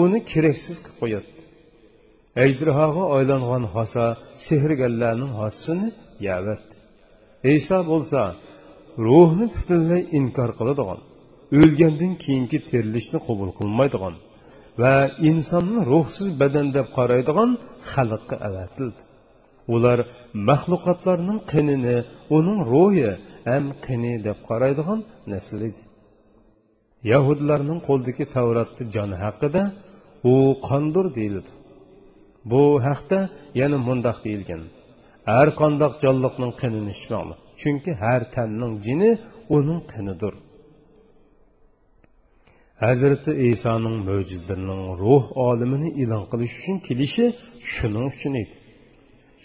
uni keraksiz qilib qo'yadi. Ajdirhoga aylangan hosa sehrgarlarning hosasini yavat iso bo'lsa ruhni butunlay inkor qiladigan o'lgandan keyingi terilishni qabul qilmaydigan va insonni ruhsiz badan deb qaraydigan xalqqa avatildi. Ular maxluqotlarning qinini uning ruhi ham qini deb qaraydigan nasl edi. Yahudlarning qo'ldagi tavratni joni haqida u qondir deyiladi. Bu haqda yana mundoq deyilgan. Har qandoq jonliqning qinini ichmoqli chunki har tanning jini uning qinidir. Hazrati isoning mo'jizlarining ruh olimini e'lon qilish uchun kelishi shuning uchun edi.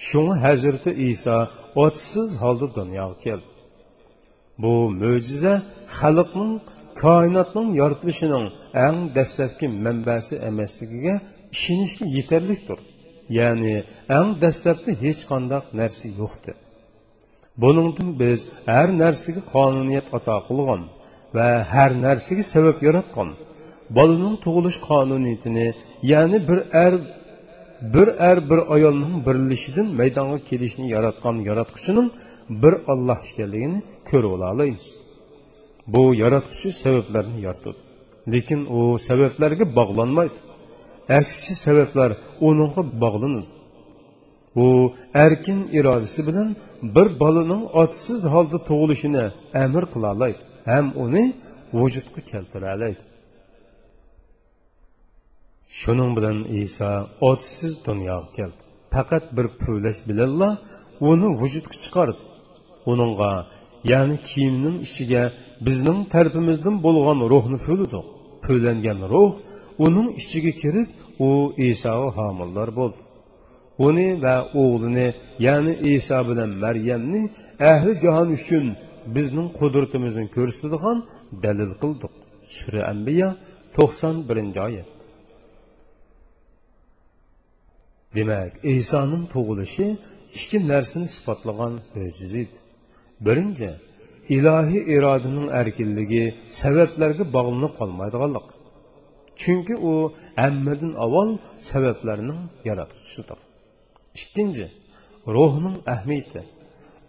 Shunga hazrati iso otsiz holda dunyoga keldi. Bu mo'jiza xalqning koinotning yoritilishining eng dastlabki manbasi emasligiga ishonishga yetarlikdir ya'ni eng dastlabda hech qanday narsa yo'qdi buningdan biz har narsaga qonuniyat ato qilgan va har narsaga sabab yaratgan bolaning tug'ilish qonuniyatini ya'ni bir er bir er bir ayolning birilishidan maydonga kelishni yaratgan yaratquchining bir olloh ekanligini ko'rib olamiz. Bu yaratquchi sabablarni yaratdi lekin u sabablarga bog'lanmaydi. Aksicha sabablar uningga bog'lanadi. U erkin irodasi bilan bir bolaning otsiz holda tug'ilishini amr qila oladi ham uni vujudga keltira oladi shuning bilan iso otsiz dunyoga keldi. Faqat bir puvlash bilanla uni vujudga chiqardi. Uningga ya'ni kiyimning ichiga bizning tarafimizdan bo'lgan ruhni po'lidi po'langan ruh uning ichiga kirib u isoga homildor bo'ldi. Uni va o'g'lini ya'ni iso bilan maryamni ahli jahon uchun bizning qudratimizni ko'rsatadigan dalil qildik. Sura ambiya to'qson birinchi oyat. Demak isoning tug'ilishi ikki narsani sifatlagan mo'jiza edi. Birinchi ilohiy irodaning erkinligi sabablarga bog'linib qolmaydiganlik chunki u hammadan avval sabablarning yaratuvchisidir ikkinchi ruhning ahamiyati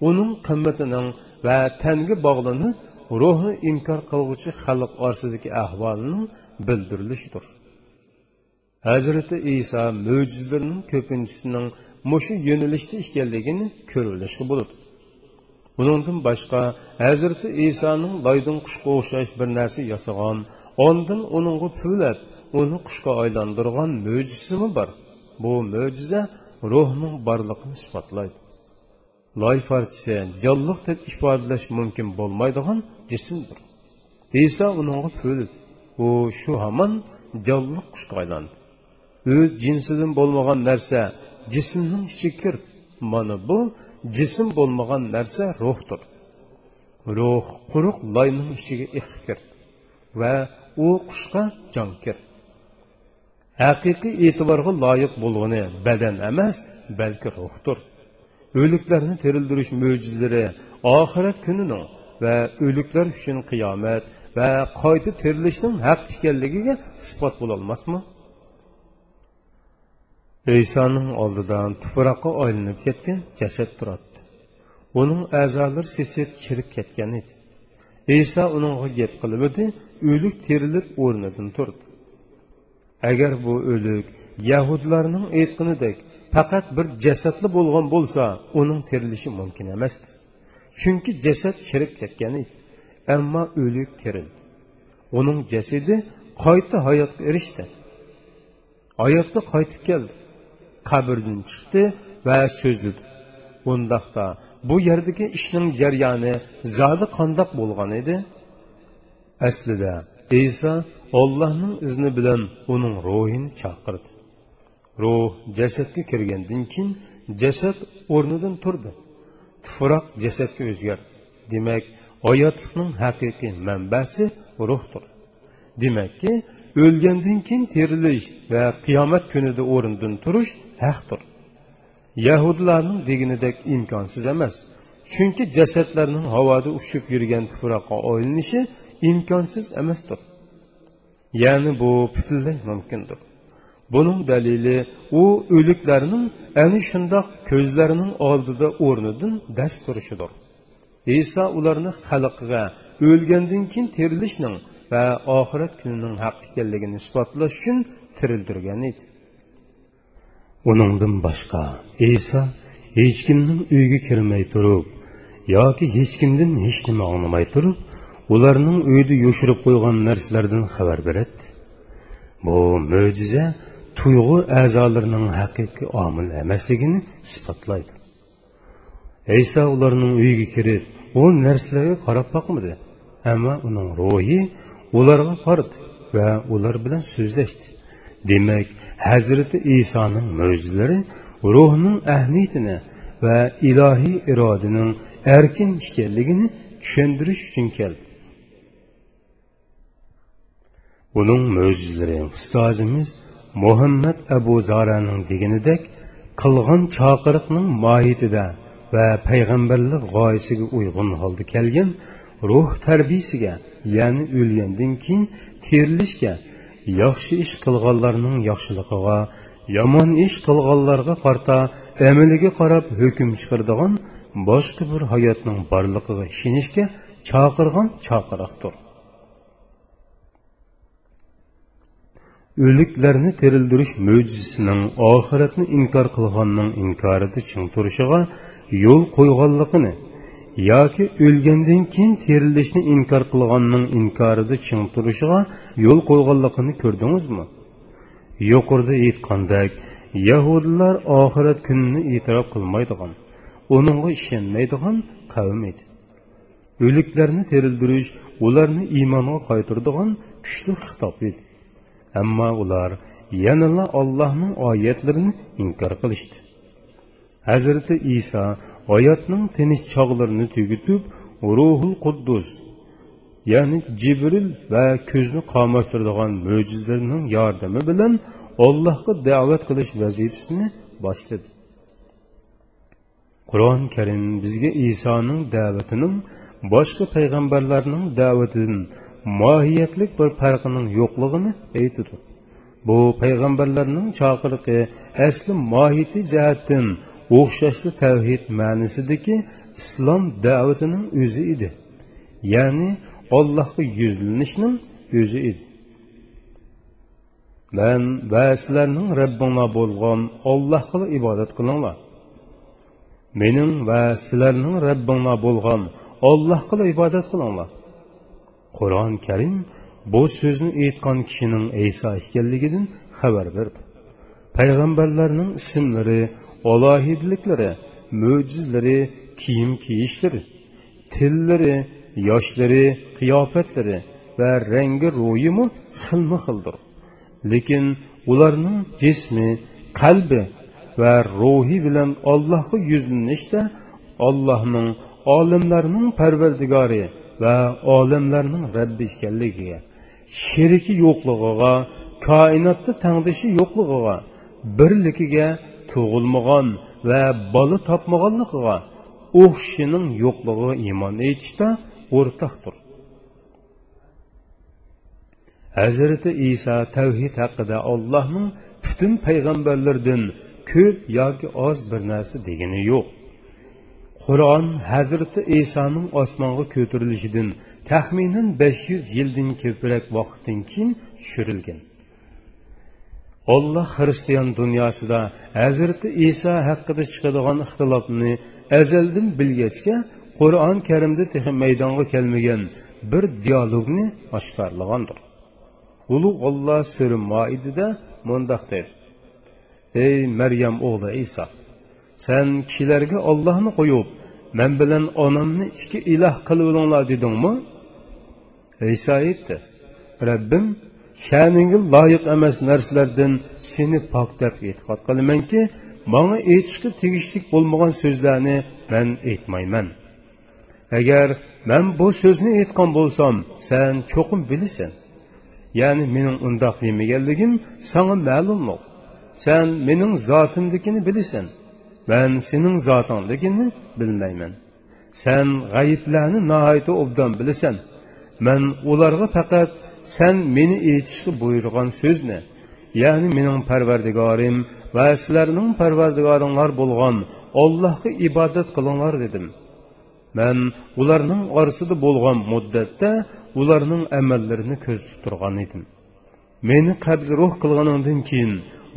uning qimmatining va tanga bog'lanib ruhni inkor qilg'uchi xalq orasidagi ahvolining bildirilishidir hazrati iso mo'jizlarning ko'pinchisining mushu yo'nalishda ekanligini ko'rilishga bo'ladi Bunundan başqa Hazreti İsa'nın laydan quşqa oxşayış bir narsa yasagan, ondan onunğa pület, onu quşqa aylandırğan möcizəsi var. Bu möcüzə ruhun barlığını isbatlaydı. Lay parçası canlıq deb ifadələş mümkün olmaydığan cisimdir. İsa onunğa pület. O şu haman canlıq quşqa aylandı. Öz cinsindən bolmagan narsa cisimnin içi kirdi. Mana bu jism bo'lmagan narsa ruhdir. Ruh quruq loyning ichiga iqib kirdi va u qushqa jon kirdi. Haqiqiy e'tiborga loyiq bo'lg'ini badan emas balki ruhdir. O'liklarni tirildirish mo'jizalari oxirat kunini va o'liklar uchun qiyomat va qayta terilishning haq ekanligiga isbot bo'lolmasmi? Isoning oldidan tuproqqa aylanib ketgan jasad turadi uning a'zolari sesib chirib ketgan edi. Iso uningga gap qilib o'lik terilib o'rnidan turdi. Agar bu o'lik yahudlarning aytganidek faqat bir jasadli bo'lgan bo'lsa uning terilishi mumkin emasdi. Chunki jasad chirib ketgan edi ammo o'lik terildi. Uning jasadi qayta hayotga erishdi. Hayotga qaytib keldi. Qabrdan chiqdi va so'zladi undaqda bu yerdagi ishning jarayoni zodi qandoq bo'lgan edi? Aslida iso ollohning izni bilan uning ruhini chaqirdi. Ruh jasadga kirgandan keyin jasad o'rnidan turdi. Tuproq jasadga o'zgardi. Demak hayotlikning haqiqiy manbasi ruhdir. Demakki o'lgandan keyin terilish va qiyomat kunida o'rnidan turish haqdir yahudlarning deginidek imkonsiz emas. Chunki jasadlarning havoda uchib yurgan tuproqqa oylinishi imkonsiz emasdir. Ya'ni bu butunlay mumkindir. Buning dalili u o'liklarning ana shundoq ko'zlarining oldida o'rnidan dast turishidir. Iso ularni xalqiga o'lgandan keyin tirilishning va oxirat kunining haq ekanligini isbotlash uchun tirildirgan edi. Uningdan boshqa iso hech kimning uyiga kirmay turib yoki hech kimdan hech nima anglamay turib ularning uyida yoshirib qo'ygan narsalardan xabar beradi bu mo'jiza tuyg'u a'zolarining haqiqiy omil emasligini isbotlaydi iso ularning uyiga kirib u narsalarga qarab boqmadi ammo uning ruhi ularga qaradi va ular bilan so'zlashdi demak hazrati isoning mo'jizalari ruhning ahamiyatini va ilohiy irodaning erkin ekanligini tushuntirish uchun keldi. Uning mo'jizalari ustozimiz muhammad abu zoraning deganidek qilgan chaqiriqning mohiyatida va payg'ambarlik g'oyasiga uyg'un holda kelgan ruh tarbiyasiga ya'ni o'lgandan keyin terilishga yaxshi ish qilganlarning yaxshiligiga yomon ish qilganlarga qarta amaliga qarab hukm chiqaradigan boshqa bir hayotning borligiga ishonishga chaqirgan chaqiriqdir. O'liklarni terildirish mo'jizasining oxiratni inkor qilganning inkorida ching turishiga yo'l qo'yganligini yoki o'lgandan keyin terilishni inkor qilganning inkorida ching turishiga yo'l qo'yganligini ko'rdingizmi? Yuqorida aytgandek yahudlar oxirat kunini e'tirof qilmaydigan uningga ishonmaydigan qavm edi. O'liklarni terildirish ularni iymonga qaytirdigan kuchli xitob edi. Ammo ular yanala ollohning oyatlarini inkor qilishdi. Hazrati iso hayotning tinch chog'larini tugitib ruhul quddus ya'ni jibril va ko'zni qamashtiradigan mo'jizlarning yordami bilan ollohga da'vat qilish vazifasini boshladi qur'oni karim bizga isoning da'vatining boshqa payg'ambarlarning da'vatidan mohiyatlik bir farqining yo'qligini aytadi bu payg'ambarlarning chaqiriqi asli mohiyati jihatdan o'xshashli tavhid ma'nisidagi islom da'vatining o'zi edi. Ya'ni ollohga yuzlanishning o'zi edi. Man va sizlarning robbinglar bo'lgan ollohga ibodat qilinglar. Mening va sizlarning robbinglar bo'lgan ollohga ibodat qilinglar. Qur'oni karim bu so'zni aytgan kishining iso ekanligidan xabar berdi. Payg'ambarlarning ismlari alohidliklari mo'jizlari kiyim kiyishlari tillari yoshlari qiyofatlari va rangi ro'yimi xilma xildir. Lekin ularning jismi qalbi va ruhi bilan ollohga yuzlanishda ollohning olimlarning parvardigori va olimlarning rabbi ekanligiga sheriki yo'qligiga koinotda tangdishi yo'qligiga birligiga tug'ilmagan va bola topmaganligiga u kishining yo'qligiga iymon etishda o'rtaqdir hazrati iso tavhid haqida ollohning butun payg'ambarlardan ko'p yoki oz bir narsa degani yo'q. Qur'on hazrati isoning osmonga ko'tarilishidan taxminan besh yuz yildan ko'proq vaqtdan keyin tushirilgan. Olloh xristian dunyosida hazrati iso haqida chiqadigan ixtilofni azaldan bilgachga qur'on karimda tehi maydonga kelmagan bir dialogni oshkorlagandir. Ulug' olloh suri moidida mundoq dedi. Ey maryam o'g'li iso sen kishilarga ollohni qo'yib men bilan onamni ikki iloh qilib olinglar dedingmi? Iso aytdi rabbim sha'ningga loyiq emas narsalardan seni pok deb e'tiqod qilamanki manga aytishga tegishlik bo'lmagan so'zlarni man aytmayman. Agar man bu so'zni aytgan bo'lsam sen cho'qim bilasan. Ya'ni mening undoq demaganligim sanga ma'lumliq sen mening zotimdikini bilasan. Man sening zotingligini bilmayman. Sen g'ayiblarni nihoyatda obdan bilasan. Man ularga faqat san meni aytishga buyurgan so'zni ya'ni mening parvardigorim va sizlarning parvardigoringlar bo'lgan ollohga ibodat qilinglar dedim. Man ularning orasida bo'lgan muddatda ularning amallarini ko'zitib turgan edim. Meni qabz ruh qilganingdan keyin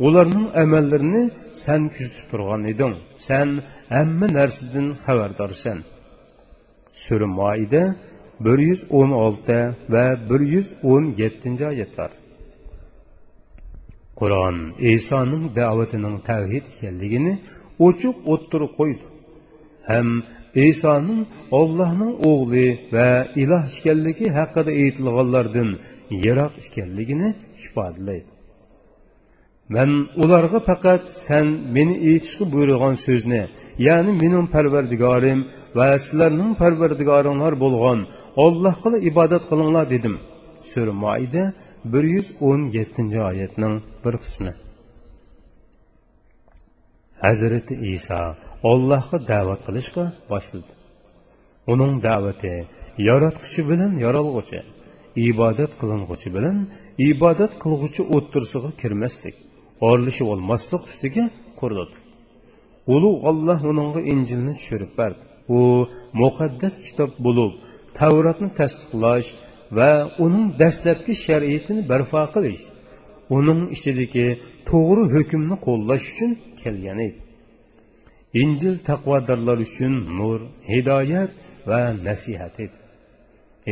ularning amallarini san kuzatib turgan eding. San hamma narsadan xabardorsan. Sura moida bir yuz o'n olti va bir yuz o'n yettinchi oyatlar. Qur'on isoning da'vatining tavhid ekanligini ochiq o'ttirib qo'ydi. Ham isoning ollohning o'g'li va iloh ekanligi haqida aytilganlardan yiroq ekanligini ifodalaydi man ularga faqat san meni aytishga buyurgan so'zni ya'ni mening parvardigorim va sizlarning parvardigoringlar bo'lgan ollohga ibodat qilinglar dedim. Sura moida bir yuz o'n yettinchi oyatning bir qismi. Hazrati iso ollohga da'vat qilishga boshladi. Uning da'vati yaratquchi bilan yaralg'uchi ibodat qiling'uchi bilan ibodat qilg'uchi o'ttirsig'i kirmaslik orlashib olmaslik ustiga quriladi ulug' olloh uningga injilni tushirib berdi. U muqaddas kitob bo'lib tavrotni tasdiqlash va uning dastlabki shariatini barpo qilish uning ichidagi to'g'ri hukmni qo'llash uchun kelgan edi. Injil taqvodorlar uchun nur hidoyat va nasihat edi.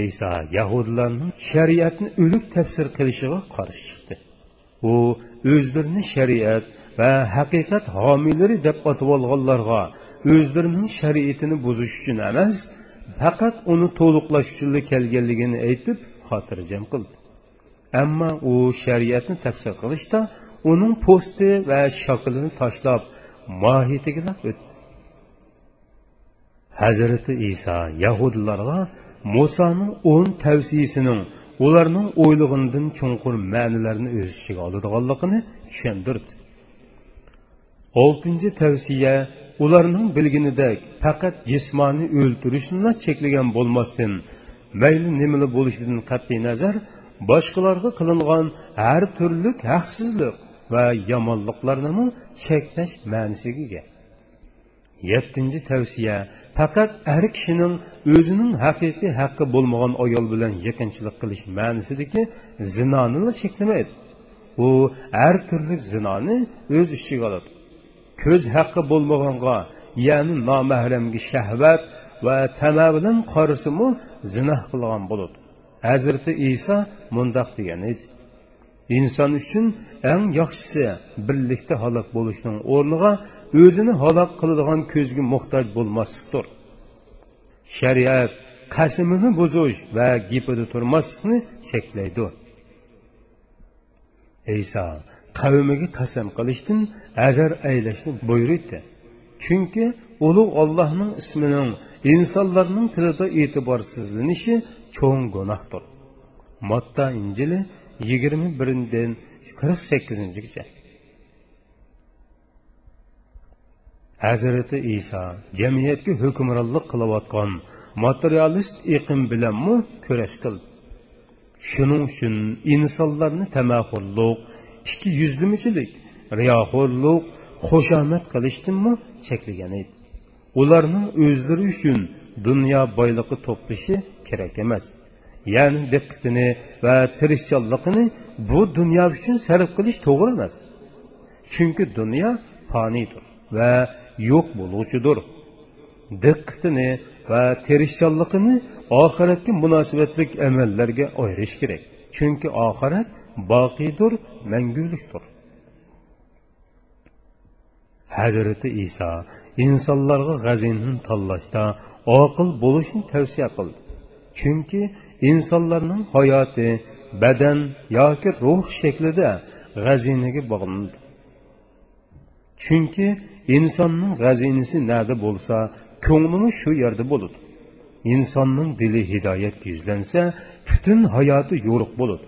Iso yahudlarning shariatni o'lik tafsir qilishiga qarshi chiqdi. U o'zlarini shariat va haqiqat homiylari deb otib olganlarga o'zlarining shariatini buzish uchun emas faqat uni to'liqlash uchun kelganligini aytib xotirjam qildi. Ammo u shariatni tafsir qilishda uning po'sti va shaklini tashlab mohiyatiga o'tdi. Hazrati iso yahudlarga musoning o'n tavsiyasining ularning o'ylig'idan chunqur ma'nilarni o'z ichiga oladiganligini tushundirdi oltinchi tavsiya ularning bilginidek faqat jismoniy o'ltirishni cheklagan bo'lmasdan mayli nimali bo'lishidan qat'iy nazar boshqalarga qilingan har turli haqsizlik va yomonliklarni cheklash ma'nisiga ega. Yettinchi tavsiya faqat har kishining o'zining haqiqiy haqqi bo'lmagan ayol bilan yaqinchilik qilish ma'nisidagi zinoni cheklamaydi. U har turli zinoni o'z ichiga oladi. Ko'z haqqi bo'lmaganga ya'ni nomahramga shahvat va tama bilan qarasimu zinoh qilgan bo'ladi hazrati iso mundoq degan edi. Inson uchun eng yaxshisi birlikda halok bo'lishning o'rniga o'zini halok qiladigan ko'zga muhtoj bo'lmaslikdir. Shariat qasimini buzish va gipida turmaslikni cheklaydi. Iso qavmiga qasam qilishdan azar aylashni buyurdi chunki ulug' ollohning ismining insonlarning tilida e'tiborsizlanishi cho'ng gunohdir. Matta injili yigirma birindan qirq sakkizinchigacha. Hazrati iso jamiyatga hukmronlik qilayotgan materialist iqim bilanmi kurash qildi. Shuning uchun insonlarni tamaxurluq ikki yuzlimichilik riyoxo'rlik xushomad qilishdanmi cheklagan edi. Ularning o'zlari uchun dunyo boyligi to'plashi kerak emas. Ya'ni diqqatini va tirishchanligini bu dunyo uchun sarf qilish to'g'ri emas. Chunki dunyo foniydir va yo'q bo'luvchidir. Diqqatini va tirishchanligini oxiratga munosabatlik amallarga ayirish kerak. Chunki oxirat boqiydir mangulikdir hazrati iso insonlarga g'azinni tanlashda oqil bo'lishni tavsiya qildi. Chunki insonlarning hayoti badan yoki ruh shaklida g'azinaga bog'lanadi. Chunki insonning g'azinasi nada bo'lsa ko'nglimi shu yerda bo'ladi. Insonning dili hidoyatga yuzlansa butun hayoti yo'riq bo'ladi.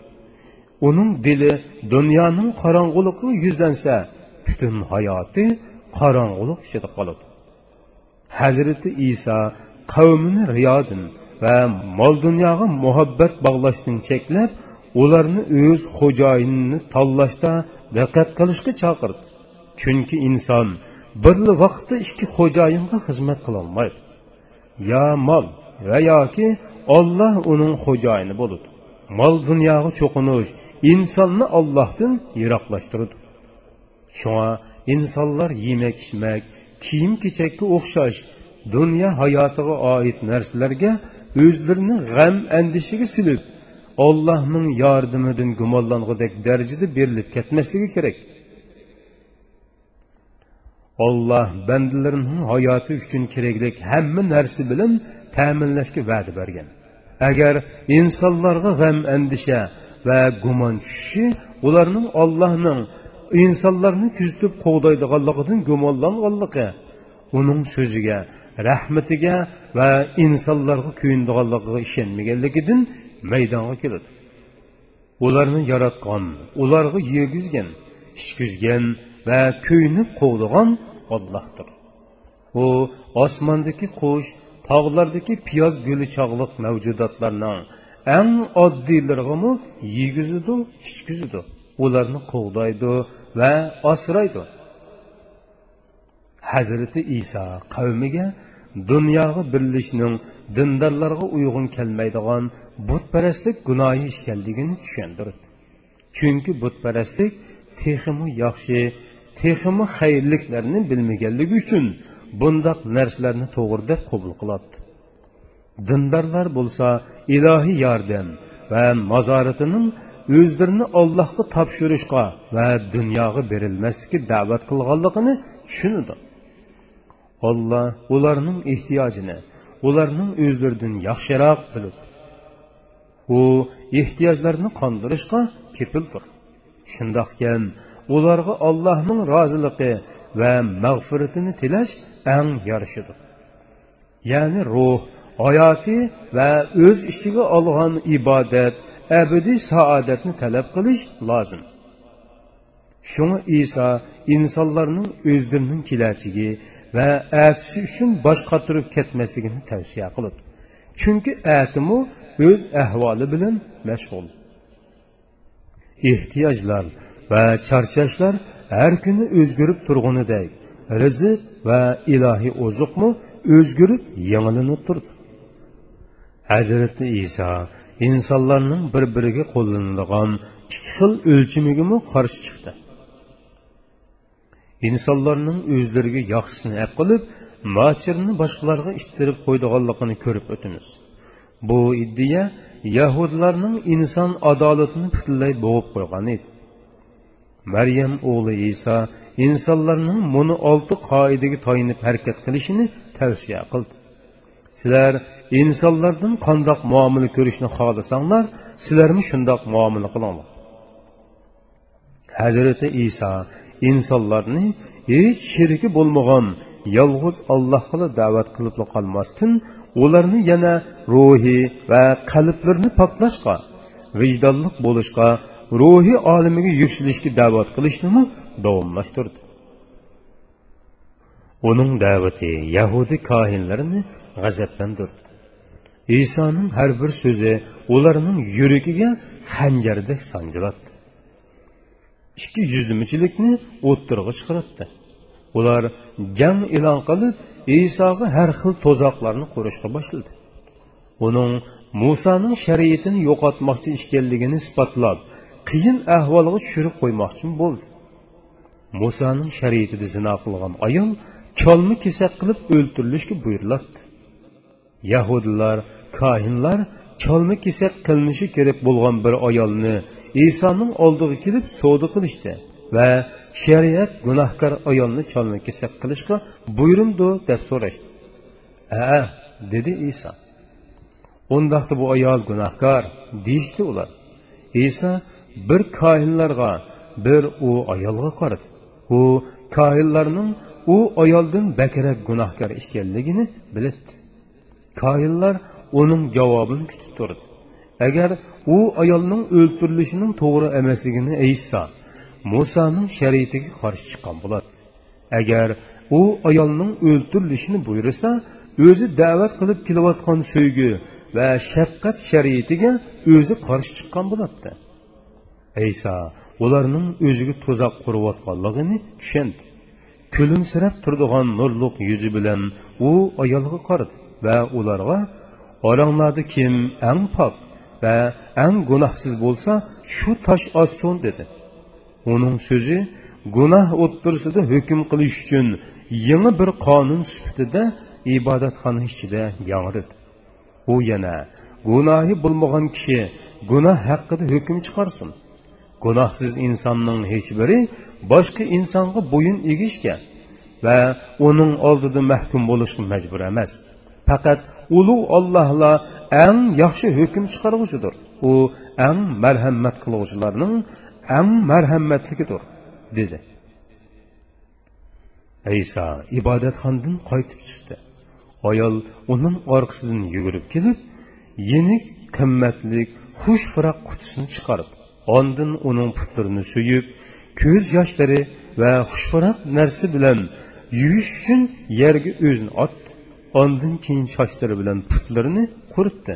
Uning dili dunyoning qorong'uligiga yuzlansa butun hayoti qorong'ulik ichida qoladi. Hazrati iso qavmini riyodin va mol dunyoga muhabbat bog'lashdan cheklab ularni o'z xo'jayinini tanlashda diqqat qilishga chaqirdi. Chunki inson bir vaqtda ikki xo'jayinga xizmat qilolmaydi yo mol va yoki olloh uning xo'jayini bo'ladi. Mol dunyoga cho'qinish insonni ollohdan yiroqlashtiradi shunga insonlar yemak ichmak kiyim kechakka o'xshash dunyo hayotiga oid narsalarga o'zlarini g'am andishiga silib ollohning yordamidan gumonlangudek darajada berilib ketmasligi kerak. Olloh bandalarining hayoti uchun kerakli hamma narsa bilan ta'minlashga va'da bergan. Agar insonlarga g'am andisha va gumon tushishi ularning ollohning insonlarni kuzatib qo'g'daydiganligidan gumonlanganligi uning so'ziga rahmatiga va insonlarga kuyindiganligiga ishonmaganligidan maydonga keladi. Ularni yaratgan ularga yegizgan ishkizgan va kuyinib qo'g'digan ollohdir u osmondagi qush tog'lardagi piyoz guli chog'liq mavjudotlarning eng oddiylarg'imi yegizidu ichkizidu ularni qo'g'daydi va osraydi hazrati iso qavmiga dunyoga birlishning dindorlarga uyg'un kelmaydigan butparastlik gunohi ishkanligini tushundirdi chunki butparastlik texmi yaxshi texmi xayrliklarni bilmaganligi uchun bundoq narsalarni to'g'ri deb qabul qiladi. Dindorlar bo'lsa ilohiy yordam va nazoratining o'zlarini ollohga topshirishga va dunyoga berilmaslikka da'vat qilganligini tushunadi. Olloh ularning ehtiyojini ularning o'zlaridan yaxshiroq bilib u ehtiyojlarni qondirishga kepildir. Shundoqkan ularga allohning roziligi va mag'firatini tilash eng yarishidir. Ya'ni ruh hayoti va o'z ichiga olgan ibodat abadiy saodatni talab qilish lozim. Shunga iso insonlarning o'zlarining kelajagi va atisi uchun bosh qotirib ketmasligini tavsiya qiladi. Chunki atimu o'z ahvoli bilan mashg'ul. Ehtiyojlar va charchashlar har kuni o'zgarib turg'unidek rizq va ilohiy oziqmi o'zgarib yangilanib turdi. Hazrati iso insonlarning bir biriga qo'llanadigan ikki xil o'lchimigami qarshi chiqdi. Insonlarning o'zlariga yaxshisini ap qilib mochirni boshqalarga ittirib qo'ydiganligini ko'rib o'tamiz bu iddiya yahudlarning inson adolatini butunlay bo'g'ib qo'ygan edi. Maryam o'g'li iso insonlarning buni olti qoidaga toyinib harakat qilishini tavsiya qildi. Sizlar insonlardan qandoq muomala ko'rishni xohlasanglar sizlarmi shundoq muomala qilinglar. Hazrati iso insonlarni hech sherigi bo'lmagan yolg'iz allohga da'vat qilib qolmasdan ularni yana ruhiy va qalblarini poklashga vijdonliq bo'lishga ruhiy olamiga yuksalishga da'vat qilishnimi davomlashtirdi. Uning da'vati yahudiy kohinlarini g'azablantirdi. Isoning har bir so'zi ularning yuragiga xanjardek sanjiladi ikki yuzlimichilikni o'ttirg'i chiqaratdi ular jang e'lon qilib isoga har xil to'zoqlarni qurishga boshladi. Uning musoning shariatini yo'qotmoqchi ekanligini isbotlab qiyin ahvolga tushirib qo'ymoqchi bo'ldi. Musoning shariatida zino qilgan ayol cholni kesak qilib o'ltirilishga buyuriladi yahudlar kohinlar cholni kesak qilinishi kerak bo'lgan bir ayolni isoning oldiga kelib savdo qilishdi va shariat gunohkor ayolni cholni kesak qilishga buyurimdi deb so'rashdi. Ha dedi iso undaqda bu ayol gunohkor deyishdi ular. Iso bir kohinlarga bir u ayolga qaradi u kohinlarning u ayoldan bakrak gunohkor ekanligini biladi. Koinlar uning javobini kutib turdi agar u ayolning o'ltirilishining to'g'ri emasligini aytsa musoning shariatiga qarshi chiqqan bo'ladi. Agar u ayolning o'ltirilishini buyursa o'zi da'vat qilib kelayotgan so'ygi va shafqat shariatiga o'zi qarshi chiqqan bo'ladi. Ayso ularning o'ziga to'zoq qurayotganligini tushundi. Kulimsirab turadigan nurliq yuzi bilan u ayolga qaradi va ularga oranglarda kim eng pok va eng gunohsiz bo'lsa shu tosh ossin dedi. Uning so'zi gunoh o'ttirsida hukm qilish uchun yangi bir qonun sifatida ibodatxona ichida yangridi u yana gunohi bo'lmagan kishi gunoh haqida hukm chiqarsin. Gunohsiz insonning hech biri boshqa insonga bo'yin egishga va uning oldida mahkum bo'lishga majbur emas. Faqat ulug' ollohla eng yaxshi hukm chiqarg'uchidir u eng marhamat qilg'uvchilarning eng marhamatligidir dedi. Iso ibodatxondan qaytib chiqdi. Ayol uning orqasidan yugurib kelib yenik qimmatlik xush qutisini chiqarib ondin uning putlarini suyib ko'z yoshlari va xushfiroq narsa bilan yuvish uchun yerga o'zini otdi ondan keyin sochlari bilan putlarini quritdi.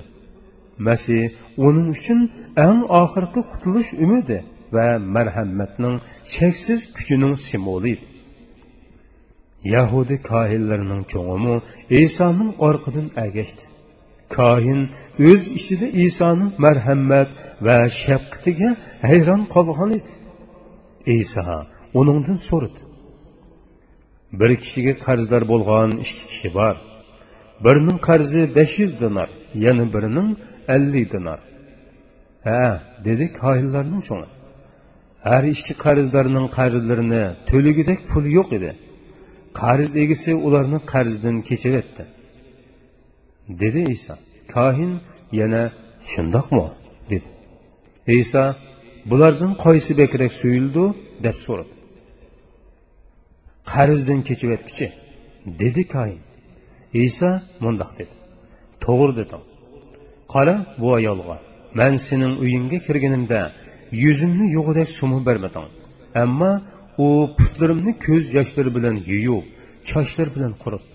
Masih uning uchun eng oxirgi qutulish umidi va marhamatning cheksiz kuchining simvoli. Edi yahudi kohinlarining cho'ngimi isoning orqidan agashdi. Kohin o'z ichida isoni marhamat va shafqatiga hayron qolgan edi. Iso uningdan so'radi. Bir kishiga qarzdor bo'lgan ikki kishi bor. Birining qarzi besh yuz dinar yana birining ellik dinar. Ha dedi kohinlarning cho'ngi. Har ikki qarzdorning qarzlarini to'ligidek pul yo'q edi. Qarz egisi ularni qarzdan kechiryapti dedi iso kohin yana shundoqmi? dedi. Iso bulardan qaysi bekrak suyuldi? deb so'radi. Qarzdan kechiryotguchi dedi kohin iso mundoq dedi. To'g'ri deding qara bu ayolga man sening uyingga kirganimda yuzimni yo'g'idek sumi bermading ammo u putlarimni ko'z yoshlari bilan yuyib chochlar bilan quritdi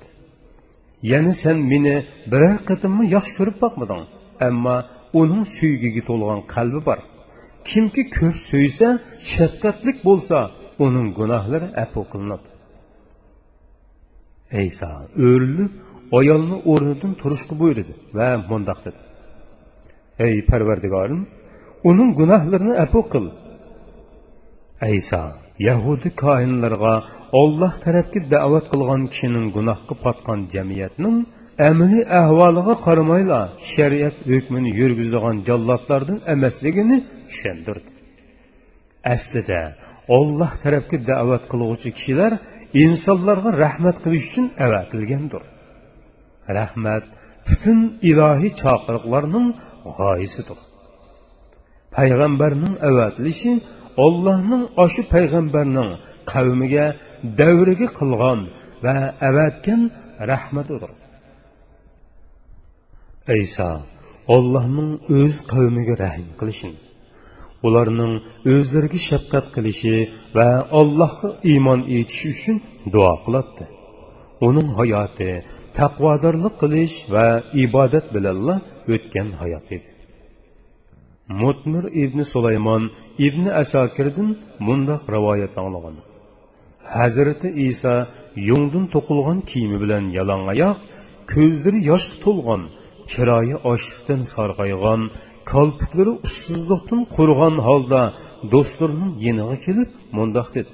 yana sen meni biror qatimmi yaxshi ko'rib boqmading? Ammo uning suygiga to'lgan qalbi bor. Kimki ko'p so'ysa shafqatlik bo'lsa uning gunohlari afu qilinadi ayso o'rilib ayolni o'rnidan turishga buyurdi va mundoq dedi. Ey parvardigorim uning gunohlarini afu qil. Ayso yahudi koinlarga olloh tarafga da'vat qilgan kishining gunohga potgan jamiyatning amili ahvoliga qaramayla shariat hukmini yurgizadigan jallodlardan emasligini tushundirdi aslida olloh tarafga da'vat qiluvchi kishilar insonlarga rahmat qilish uchun avatilgandir. Rahmat butun ilohiy chaqiriqlarning g'oyisidir. Payg'ambarning avatilishi ollohning oshu payg'ambarning qavmiga davriga qilgan va avatgan rahmatidir. Iso ollohning o'z qavmiga rahm qilishini ularning o'zlariga shafqat qilishi va allohga iymon etishi uchun duo qiladi uning hayoti taqvodorlik qilish va ibodat bilanla o'tgan hayot edi. Mutmir ibn sulaymon ibn asokirdan mundoq rivoyat anglagan. Hazrati iso yungdin to'qilgan kiyimi bilan yalangoyoq ko'zlari yoshga to'lgan chiroyi ochlikdan sarg'aygan kolpuklari ussizlikdan qurg'an holda do'stlarining yeniga kelib mundoq dedi.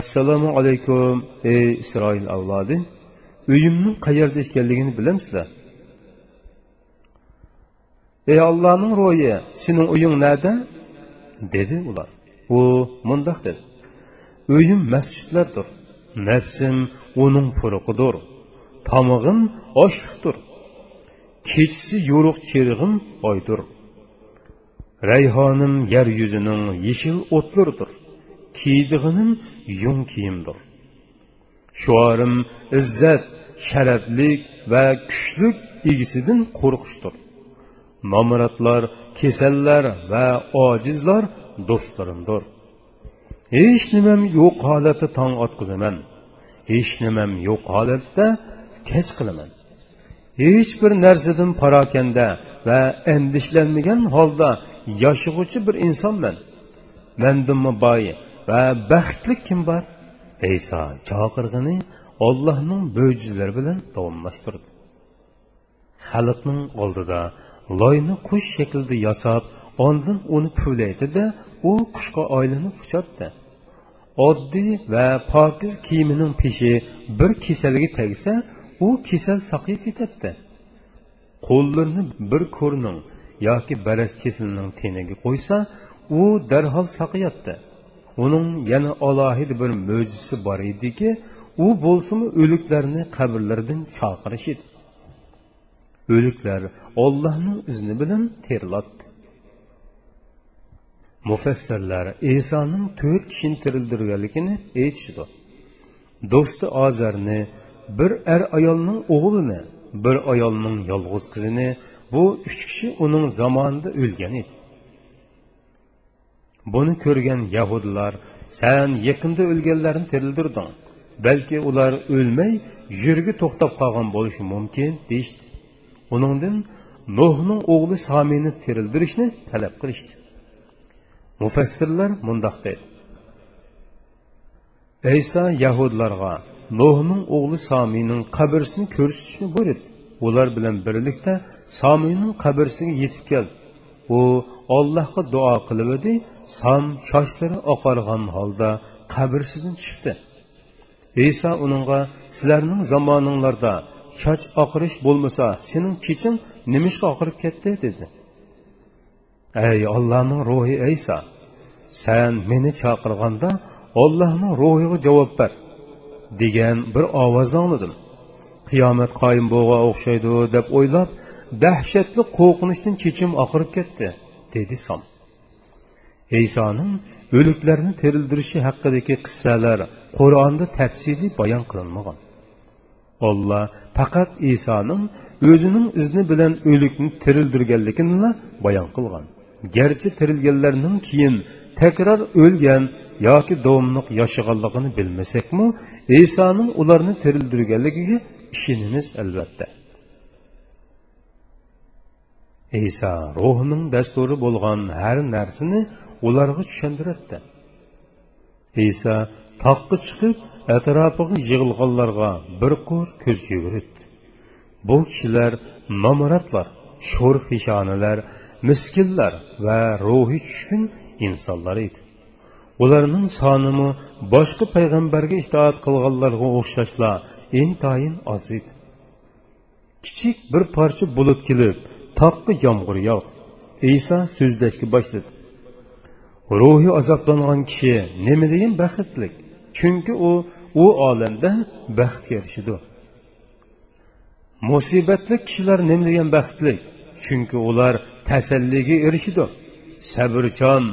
Assalomu alaykum ey isroil avlodi. Uyimning qayerda ekanligini bilamsizlar? Ey allohning ro'yi sening uying nada? Dedi ular. U mundoq dedi. Uyim masjidlardir. Nafsim uning furuqidir. Tomog'im ochliqdir kechisi yo'ruq cherig'im oydir. Rayhonim yer yuzining yeshil o'tlaridir. Kiydig'inim yung kiyimdir. Shuorim izzat sharaflik va kuchlik egisidan qo'rqishdir. Nomratlar kasallar va ojizlar do'stlarimdir. Hech nimam yo'q holatda tong otqizaman. Hech nimam yo'q holatda kech qilaman. Hech bir narsadan parokanda va andishlanmagan holda yashag'uvchi bir insonman. Mandimmi boy va baxtli kim bor? Iso chaqirg'ini ollohning mo'jizalari bilan davomlashtirdi. Xalqning oldida loyni qush shaklida yasab oldin uni puvlaydida u qushga aylanib uchatdi oddiy va pokiz kiyimining peshi bir kasalga tegsa u kasal saqiyib ketadi qo'llarini bir ko'rning yoki baras kesilning teniga qo'ysa u darhol saqiyatdi uning yana alohida bir mo'jizasi bor ediki u bo'lsimi o'liklarni qabrlaridan chaqirish edi. O'liklar ollohning izni bilan terlatdi mufassirlar esoning to'rt kishini tirildirganligini aytishdi. Do'sti ozarni bir er ayolning o'g'lini bir ayolning yolg'iz qizini bu uch kishi uning zamonida o'lgan edi. Buni ko'rgan yahudlar san yaqinda o'lganlarni tirildirding balki ular o'lmay yurgi to'xtab qolgan bo'lishi mumkin deyishdi. Uningdan nuhning o'g'li somiyni tirildirishni talab qilishdi. Mufassirlar mundoq deydi ayso yahudlarga nuhning o'g'li somiyning qabrsini ko'rsatishni buyurdi ular bilan birlikda somiyning qabrsiga yetib keldi. U ollohga duo qilib edi som sochlari oqargan holda qabrsidan chiqdi. Iso uningga sizlarning zamoninglarda choch oqirish bo'lmasa sening cheching nimishga oqirib ketdi dedi. Ey ollohning ruhi ayso san meni chaqirganda ollohning ruhiga javob ber degan bir ovozni angladim qiyomat qoyim bo'lg'a o'xshaydi deb o'ylab dahshatli qo'rqinishdan chechim oqirib ketdi dedi som. Eysoning o'liklarni terildirishi haqidagi qissalar qur'onda tafsiliy bayon qilinmagan. Olloh faqat isoning o'zining izni bilan o'likni tirildirganligini bayon qilgan. Garchi tirilganlarning keyin takror o'lgan yoki davomliq yashaganligini bilmasakmi isoning ularni tirildirganligiga ishonamiz albatta. Iso ruhning dasturi bo'lgan har narsani ularga tushuntiradi iso toqqa chiqib atrofiga yig'ilganlarga bir qo'r ko'z yugurdi bu kishilar nomuratlar sho'r peshonalar miskinlar va ruhi tushkun insonlar edi ularning sonimi boshqa payg'ambarga itoat qilganlarga o'xshashla intayin oz edi. Kichik bir parcha bulut kelib toqqa yomg'ir yog'di. Iso so'zlashga boshladi. Ruhi azoblangan kishi nima deyin baxtlik? Chunki u u olamda baxtga erishidi musibatli kishilar nima degan baxtli chunki ular tasalliga erishidi sabrchan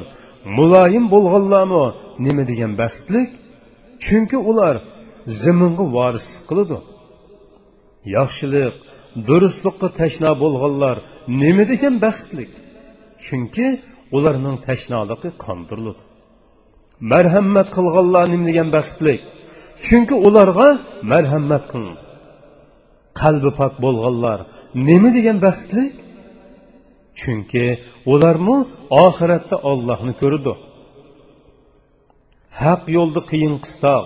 muloyim bo'lganlarmi nima degan baxtlik chunki ular ziminga vorislik qiladi. Yaxshilik durustlikqa tashno bo'lganlar nima degan baxtlik chunki ularning tashnoligi qondiriladi marhamat qilganlar nima degan baxtlik. Chunki ularga marhamat qiling qalbi pok bo'lganlar nima degan baxtli chunki ularmi oxiratda ollohni ko'rdi. Haq yo'lda qiyin qistoq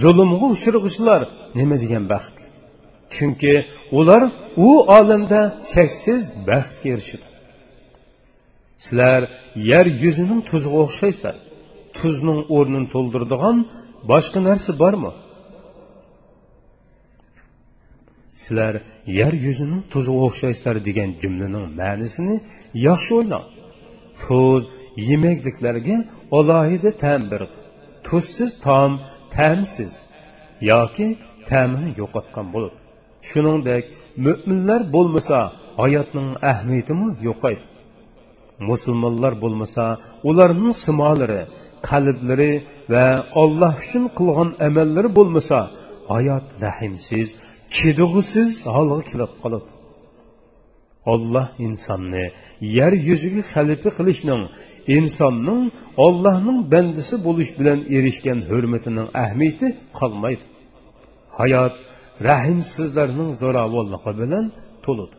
zulmga uchirg'ichlar nima degan baxt? Chunki ular u olamda cheksiz baxtga erishadi. Sizlar yer yuzining tuziga o'xshaysizlar tuzning o'rnini to'ldiradigan boshqa narsa bormi? Sizlar yer yuzini tuziga o'xshaysizlar degan jumlaning ma'nisini yaxshi o'ylang. Tuz yemakliklarga alohida ta'm bir tuzsiz taom ta'msiz yoki ta'mini yo'qotgan bo'ladi shuningdek mo'minlar bo'lmasa hayotning ahamiyatimi yo'qaydi musulmonlar bo'lmasa ularning simolari qalblari va olloh uchun qilgan amallari bo'lmasa hayot rahimsiz chidug'isiz holga kelib qoladi olloh insonni yer yuziga xalifa qilishning insonning ollohning bandisi bo'lish bilan erishgan hurmatining ahamiyati qolmaydi. Hayot rahimsizlarning zo'ravonligi bilan to'ladi.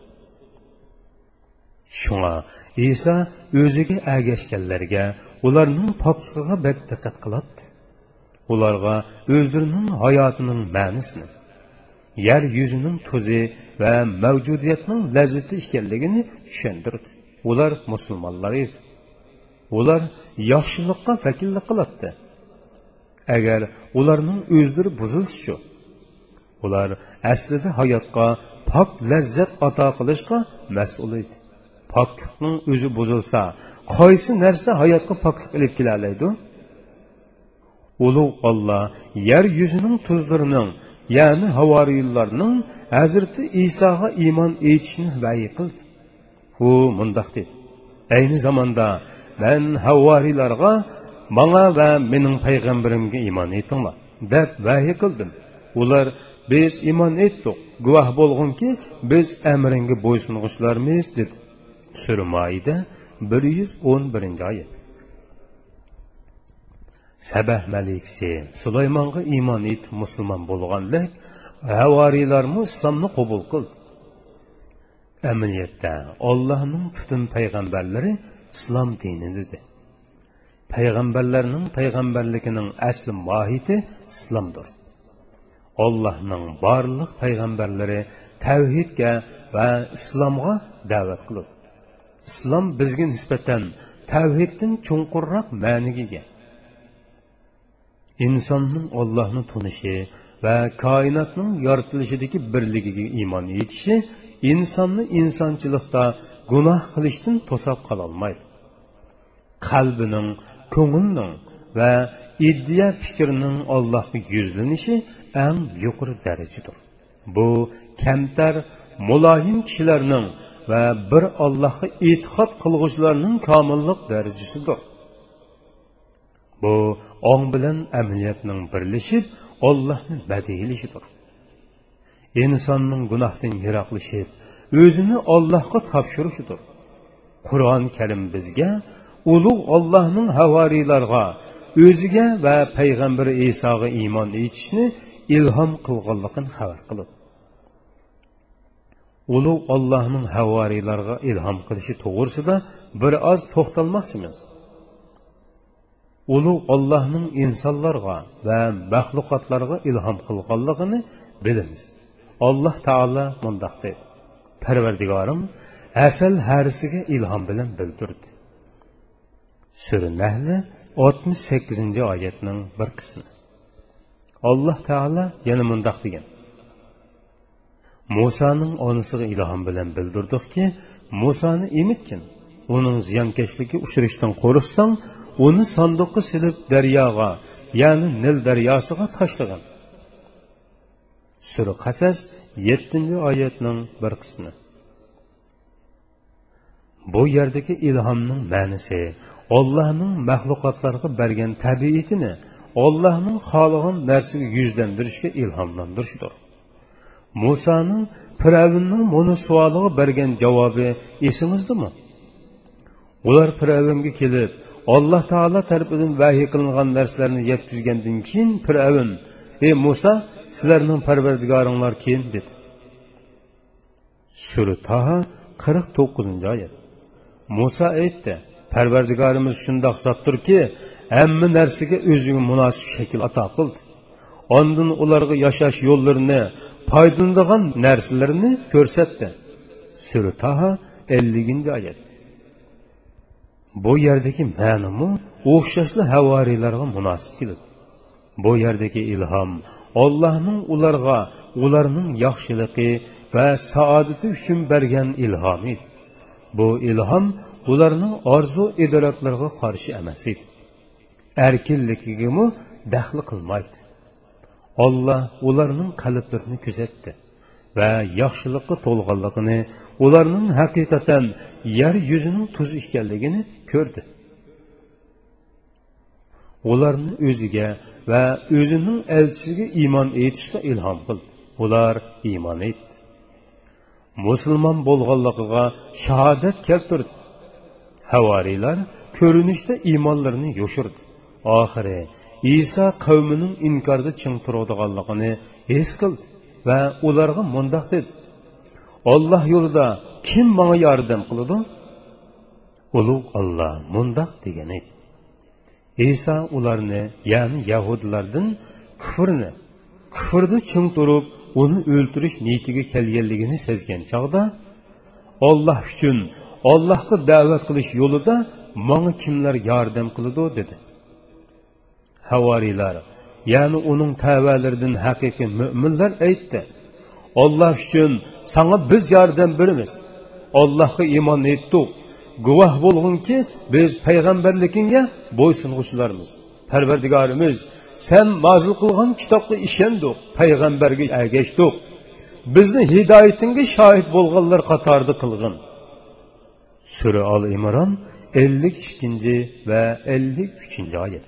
Shunga iso o'ziga agashganlarga ularning pokligiga bak diqqat qiladi. Ularga o'zlarining hayotining ma'nisini yer yuzining tuzi va mavjudiyatning lazzati ekanligini tushundirdi ular musulmonlar edi. Ular yaxshilikqa vakillik qiladi. Agar ularning o'zlari buzilsichu ular aslida hayotga pok lazzat ato qilishga mas'ul edi poklikning o'zi buzilsa qaysi narsa hayotga poklik ilib kelaoladi ulug' olloh yer yuzining tuzlarining ya'ni havoriylarning hazrati isoga iymon etishni vayi qildi. U mundoq dedi ayni zamonda man havoriylarga manga va mening payg'ambarimga iymon etinglar deb vahiy qildim. Ular biz iymon etdik guvoh bo'lgunki biz amringga bo'ysungichlarmiz dedi. Сүрі 111. айы. Сәбәх мәліксе, Сулайманғы иман ет мұсылман болған лек, әварилар мұ ұсламны қобыл қылды Әмініетті аллаһның бүтін пайғамбәрлері ұслам дейінілді. Пайғамбәрлерінің пайғамбарлығының әсілі мұахиті ұсламдыр. Аллахның барлық пайғамбарлары тәухидге ва ұсламға дәвет қылды islom bizga nisbatan tavhiddan chunqurroq ma'niga ega. Insonning ollohni tunishi va koinotning yoritilishidagi birligiga iymon yetishi insonni insonchilikda gunoh qilishdan to'sab qololmaydi qalbining ko'ngilning va iddiya fikrining ollohga yuzlanishi eng yuqori darajadir. Bu kamtar muloyim kishilarning va bir ollohga e'tiqod qilg'uvchilarning komillik darajasidir. Bu ong bilan amaliyotning birlashib ollohni badiylishidir insonning gunohdan yiroqlashib o'zini ollohga topshirishidir. Qur'on karim bizga ulug' ollohning havoriylarga o'ziga va payg'ambar isoga iymon etishni ilhom qilganligini xabar qiladi. Ulug' ollohning havoriylarga ilhom qilishi to'g'risida bir oz to'xtalmoqchimiz. Ulug' ollohning insonlarga va maxluqotlarga ilhom qilganligini bilamiz. Alloh taolo mundoq deydi parvardigorim asal harisiga ilhom bilan bildirdi. Sura nahli oltmish sakkizinchi oyatning bir qismi. Alloh taolo yana mundoq degan. Musoning onasiga ilhom bilan bildirdikki musoni emitgin uning ziyonkashligi uchrashdan qo'rqsang uni sandiqqa silib daryoga ya'ni nil daryosiga tashlagan. Sura qasas yettinchi oyatning bir qismi. Bu yerdagi ilhomning ma'nisi ollohning maxluqotlarga bergan tabiatini ollohning xohlagan narsaga yuzlantirishga ilhomlantirishdir musoning firavnning buni savoliga bergan javobi esingizdami ular firavnga kelib alloh taolo tarafidan vahiy qilingan narsalarni yetkazgandan keyin firavn ey muso sizlarning parvardigoringlar kim dedi. Sura taha qirq to'qqizinchi oyat. Muso aytdi parvardigorimiz shundoq zotdirki hamma narsaga o'ziga munosib shakl ato qildi. Ondin ularga yashash yo'llarini foydalanadigan narsalarni ko'rsatdi. Sura taha elliginchi oyat. Bu yerdagi ma'nomi o'xshashli havoriylarga munosib keladi bu yerdagi ilhom ollohning ularga ularning yaxshiligi va saodati uchun bergan ilhomi bu ilhom ularning orzu idroklariga qarshi emas edi. Erkinligigami daxli qilmaydi. Olloh ularning qalblarini kuzatdi va yaxshilikqa to'lg'anligini ularning haqiqatan yer yuzining tuz ekanligini ko'rdi. Ularni o'ziga va o'zining elchisiga iymon etishga ilhom qildi. Ular iymon etdi. Musulmon bo'lganligiga shahodat keltirdi. Havoriylar ko'rinishda iymonlarini yo'shirdi oxiri iso qavmining inkorda ching turadiganligini his qildi va ularga mundoq dedi. Olloh yo'lida kim manga yordam qiladi? Ulug' olloh mundoq degan edi. Iso ularni ya'ni yahudlardan kufrni kufrda ching turib uni o'ltirish niyatiga kelganligini sezgan chog'da olloh uchun ollohga da'vat qilish yo'lida manga kimlar yordam qiladi? dedi. Havoriylar. Ya'ni uning tavalaridan haqiqiy mo'minlar aytdi. Olloh uchun sanga biz yordam beramiz. Ollohga iymon etdik. Guvoh bo'lginki biz payg'ambarligingga bo'ysung'uvchilarmiz parvardigorimiz sen nozil qilgan kitobga ishondik payg'ambarga ergashdik. Bizni hidoyatingga shohid bo'lganlar qatorida qilg'in. Sura ol imron ellik ikkinchi va ellik uchinchi oyat.